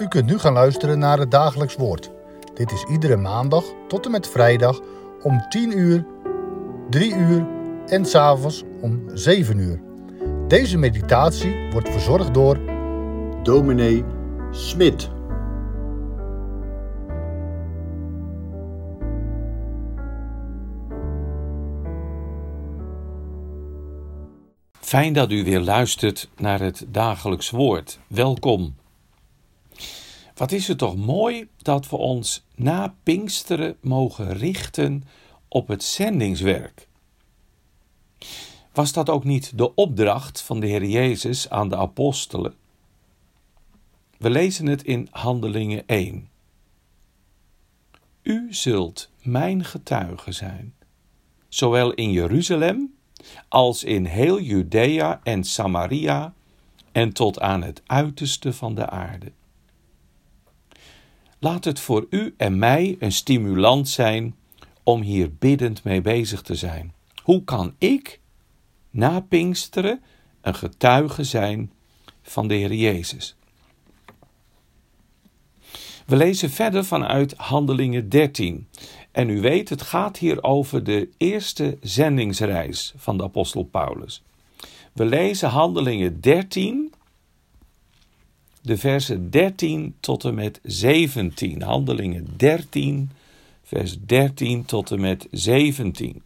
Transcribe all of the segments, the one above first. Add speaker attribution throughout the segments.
Speaker 1: U kunt nu gaan luisteren naar het dagelijks woord. Dit is iedere maandag tot en met vrijdag om 10 uur, 3 uur en s'avonds om 7 uur. Deze meditatie wordt verzorgd door
Speaker 2: dominee Smit.
Speaker 3: Fijn dat u weer luistert naar het dagelijks woord. Welkom. Wat is het toch mooi dat we ons na Pinksteren mogen richten op het zendingswerk. Was dat ook niet de opdracht van de Heer Jezus aan de apostelen? We lezen het in Handelingen 1. U zult mijn getuige zijn, zowel in Jeruzalem als in heel Judea en Samaria en tot aan het uiterste van de aarde. Laat het voor u en mij een stimulans zijn om hier biddend mee bezig te zijn. Hoe kan ik na Pinksteren een getuige zijn van de Heer Jezus? We lezen verder vanuit Handelingen 13. En u weet, het gaat hier over de eerste zendingsreis van de apostel Paulus. We lezen Handelingen 13, de versen 13 tot en met 17. Handelingen 13, vers 13 tot en met 17.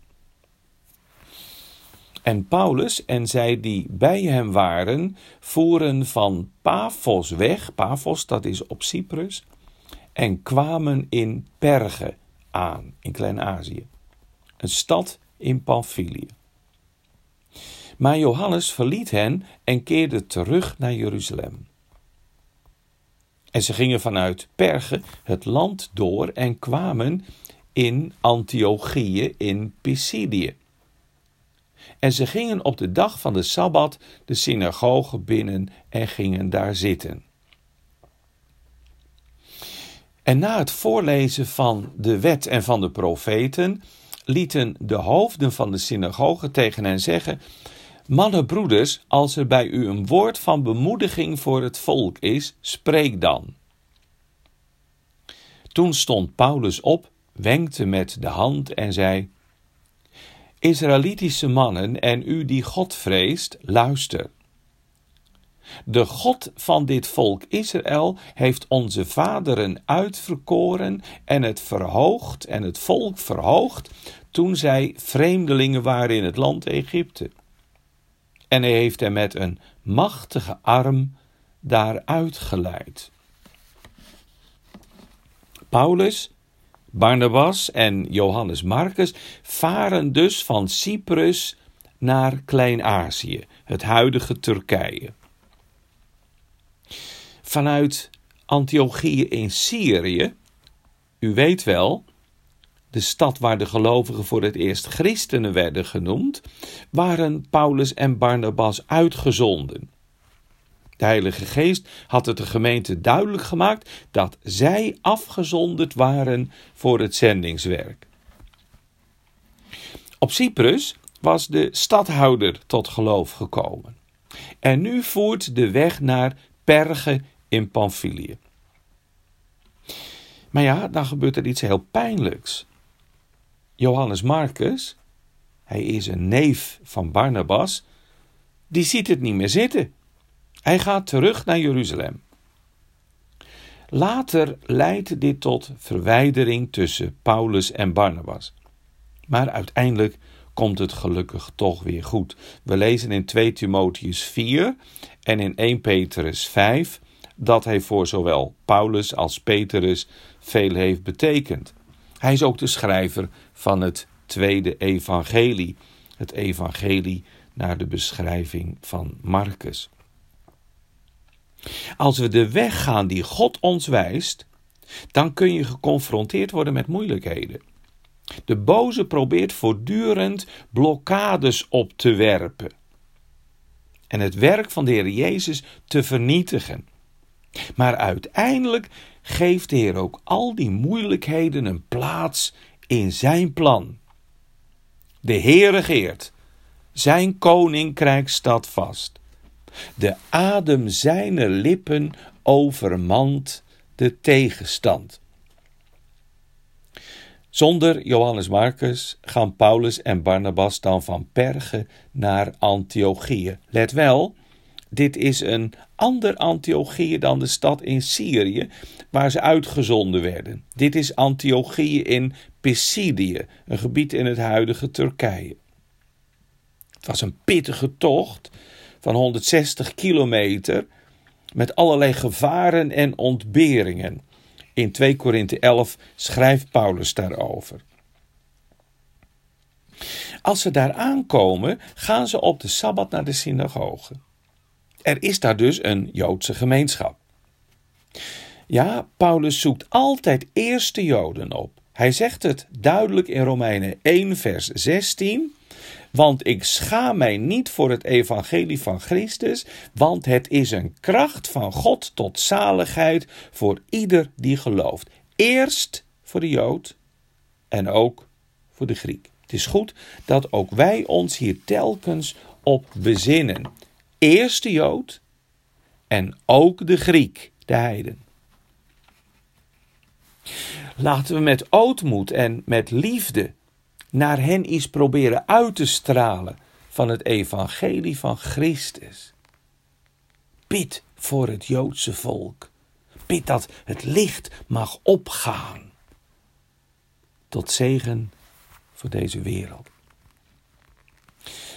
Speaker 3: En Paulus en zij die bij hem waren, voeren van Paphos weg, Paphos dat is op Cyprus, en kwamen in Perge aan, in Klein-Azië, een stad in Pamphylië. Maar Johannes verliet hen en keerde terug naar Jeruzalem. En ze gingen vanuit Perge het land door en kwamen in Antiochië in Pisidië. En ze gingen op de dag van de Sabbat de synagoge binnen en gingen daar zitten. En na het voorlezen van de wet en van de profeten lieten de hoofden van de synagoge tegen hen zeggen: Mannen, broeders, als er bij u een woord van bemoediging voor het volk is, spreek dan. Toen stond Paulus op, wenkte met de hand en zei: Israëlitische mannen en u die God vreest, luister. De God van dit volk Israël heeft onze vaderen uitverkoren en het verhoogd en het volk verhoogd toen zij vreemdelingen waren in het land Egypte. En hij heeft hen met een machtige arm daaruit geleid. Paulus, Barnabas en Johannes Marcus varen dus van Cyprus naar Klein-Azië, het huidige Turkije. Vanuit Antiochië in Syrië, u weet wel, de stad waar de gelovigen voor het eerst christenen werden genoemd, waren Paulus en Barnabas uitgezonden. De Heilige Geest had het de gemeente duidelijk gemaakt dat zij afgezonderd waren voor het zendingswerk. Op Cyprus was de stadhouder tot geloof gekomen. En nu voert de weg naar Perge in Pamphylië. Maar ja, dan gebeurt er iets heel pijnlijks. Johannes Marcus, hij is een neef van Barnabas, die ziet het niet meer zitten. Hij gaat terug naar Jeruzalem. Later leidt dit tot verwijdering tussen Paulus en Barnabas. Maar uiteindelijk komt het gelukkig toch weer goed. We lezen in 2 Timotheus 4 en in 1 Petrus 5 dat hij voor zowel Paulus als Petrus veel heeft betekend. Hij is ook de schrijver van het tweede evangelie, het evangelie naar de beschrijving van Marcus. Als we de weg gaan die God ons wijst, dan kun je geconfronteerd worden met moeilijkheden. De boze probeert voortdurend blokkades op te werpen en het werk van de Heer Jezus te vernietigen. Maar uiteindelijk geeft de Heer ook al die moeilijkheden een plaats in zijn plan. De Heer regeert, zijn koninkrijk staat vast. De adem zijner lippen overmand de tegenstand. Zonder Johannes Marcus gaan Paulus en Barnabas dan van Perge naar Antiochië. Let wel, dit is een ander Antiochië dan de stad in Syrië waar ze uitgezonden werden. Dit is Antiochië in Pisidië, een gebied in het huidige Turkije. Het was een pittige tocht van 160 kilometer met allerlei gevaren en ontberingen. In 2 Korinthe 11 schrijft Paulus daarover. Als ze daar aankomen, gaan ze op de sabbat naar de synagoge. Er is daar dus een Joodse gemeenschap. Ja, Paulus zoekt altijd eerst de Joden op. Hij zegt het duidelijk in Romeinen 1, vers 16. Want ik schaam mij niet voor het evangelie van Christus, want het is een kracht van God tot zaligheid voor ieder die gelooft. Eerst voor de Jood en ook voor de Griek. Het is goed dat ook wij ons hier telkens op bezinnen. Eerst de Jood en ook de Griek, de heiden. Laten we met ootmoed en met liefde naar hen iets proberen uit te stralen van het evangelie van Christus. Bid voor het Joodse volk. Bid dat het licht mag opgaan. Tot zegen voor deze wereld.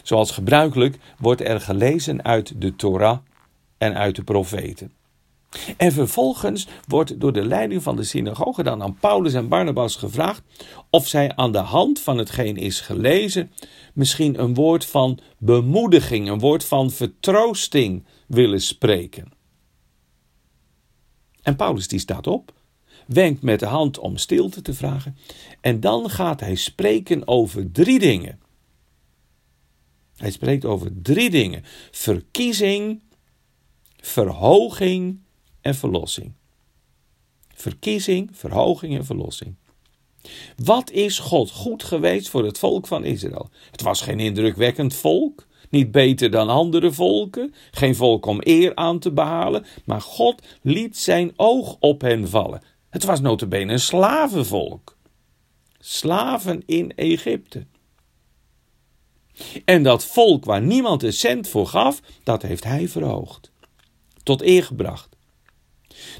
Speaker 3: Zoals gebruikelijk wordt er gelezen uit de Torah en uit de profeten. En vervolgens wordt door de leiding van de synagoge dan aan Paulus en Barnabas gevraagd of zij aan de hand van hetgeen is gelezen misschien een woord van bemoediging, een woord van vertroosting willen spreken. En Paulus die staat op, wenkt met de hand om stilte te vragen en dan gaat hij spreken over drie dingen. Hij spreekt over drie dingen: verkiezing, verhoging en verlossing. Verkiezing, verhoging en verlossing. Wat is God goed geweest voor het volk van Israël? Het was geen indrukwekkend volk, niet beter dan andere volken, geen volk om eer aan te behalen, maar God liet zijn oog op hen vallen. Het was notabene een slavenvolk. Slaven in Egypte. En dat volk waar niemand een cent voor gaf, dat heeft hij verhoogd. Tot eer gebracht.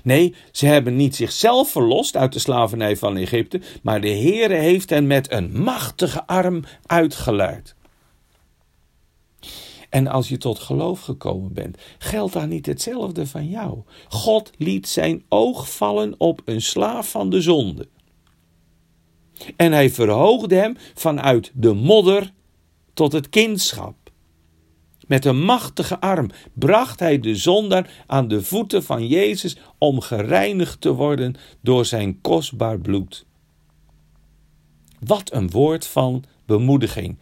Speaker 3: Nee, ze hebben niet zichzelf verlost uit de slavernij van Egypte, maar de Heere heeft hen met een machtige arm uitgeleid. En als je tot geloof gekomen bent, geldt daar niet hetzelfde van jou. God liet zijn oog vallen op een slaaf van de zonde. En hij verhoogde hem vanuit de modder tot het kindschap. Met een machtige arm bracht hij de zondaar aan de voeten van Jezus om gereinigd te worden door zijn kostbaar bloed. Wat een woord van bemoediging.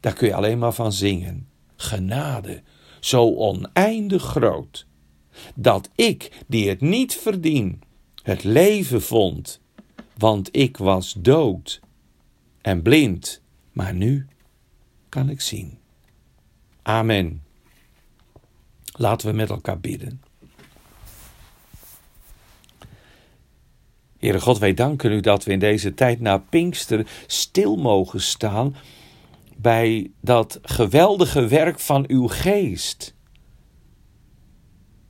Speaker 3: Daar kun je alleen maar van zingen. Genade, zo oneindig groot, dat ik, die het niet verdien, het leven vond, want ik was dood en blind, maar nu kan ik zien. Amen. Laten we met elkaar bidden. Heere God, wij danken u dat we in deze tijd na Pinkster stil mogen staan bij dat geweldige werk van uw geest.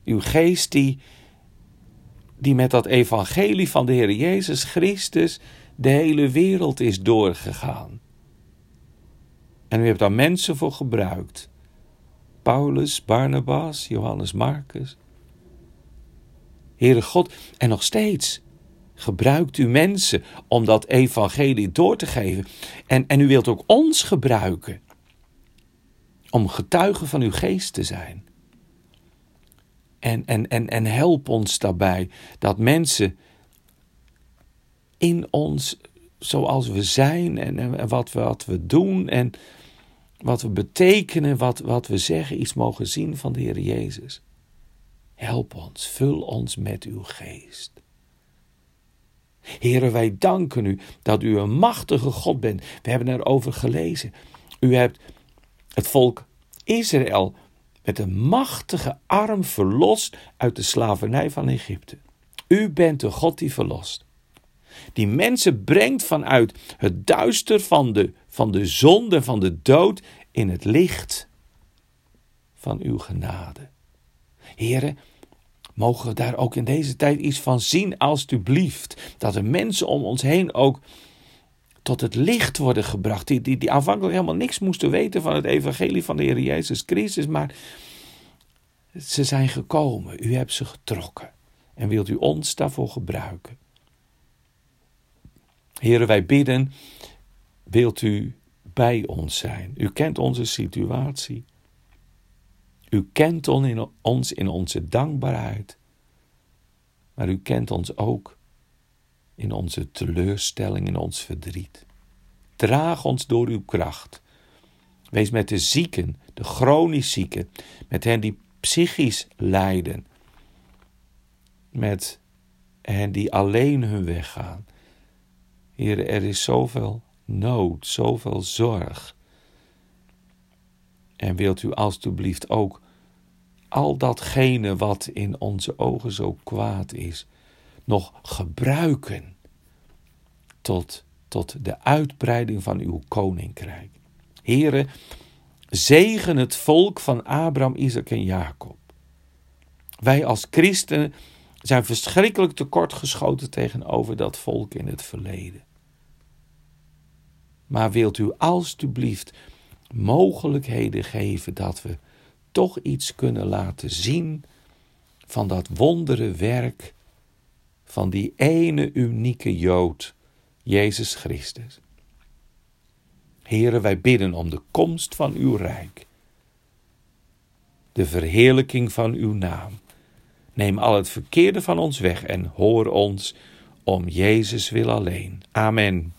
Speaker 3: Uw geest die, die met dat evangelie van de Heer Jezus Christus de hele wereld is doorgegaan. En u hebt daar mensen voor gebruikt. Paulus, Barnabas, Johannes Marcus. Heere God, en nog steeds gebruikt u mensen om dat evangelie door te geven. En, en u wilt ook ons gebruiken om getuigen van uw geest te zijn. En, en, en, en help ons daarbij dat mensen in ons, zoals we zijn en, en wat, we, wat we doen en wat we betekenen, wat, wat we zeggen, iets mogen zien van de Heer Jezus. Help ons, vul ons met uw geest. Heren, wij danken u dat u een machtige God bent. We hebben erover gelezen. U hebt het volk Israël met een machtige arm verlost uit de slavernij van Egypte. U bent de God die verlost. Die mensen brengt vanuit het duister van de, van de zonde, van de dood, in het licht van uw genade. Heren, mogen we daar ook in deze tijd iets van zien, alstublieft. Dat de mensen om ons heen ook tot het licht worden gebracht. Die, die, die aanvankelijk helemaal niks moesten weten van het evangelie van de Heer Jezus Christus. Maar ze zijn gekomen. U hebt ze getrokken. En wilt u ons daarvoor gebruiken. Heren, wij bidden, wilt u bij ons zijn. U kent onze situatie. U kent ons in onze dankbaarheid. Maar u kent ons ook in onze teleurstelling, in ons verdriet. Draag ons door uw kracht. Wees met de zieken, de chronisch zieken, met hen die psychisch lijden, met hen die alleen hun weg gaan. Heer, er is zoveel nood, zoveel zorg. En wilt u alstublieft ook al datgene wat in onze ogen zo kwaad is, nog gebruiken tot, tot de uitbreiding van uw koninkrijk. Here, zegen het volk van Abraham, Isaac en Jacob. Wij als christenen zijn verschrikkelijk tekortgeschoten tegenover dat volk in het verleden. Maar wilt u alstublieft mogelijkheden geven dat we toch iets kunnen laten zien van dat wondere werk van die ene unieke Jood, Jezus Christus. Heren, wij bidden om de komst van uw rijk, de verheerlijking van uw naam. Neem al het verkeerde van ons weg en hoor ons om Jezus wil alleen. Amen.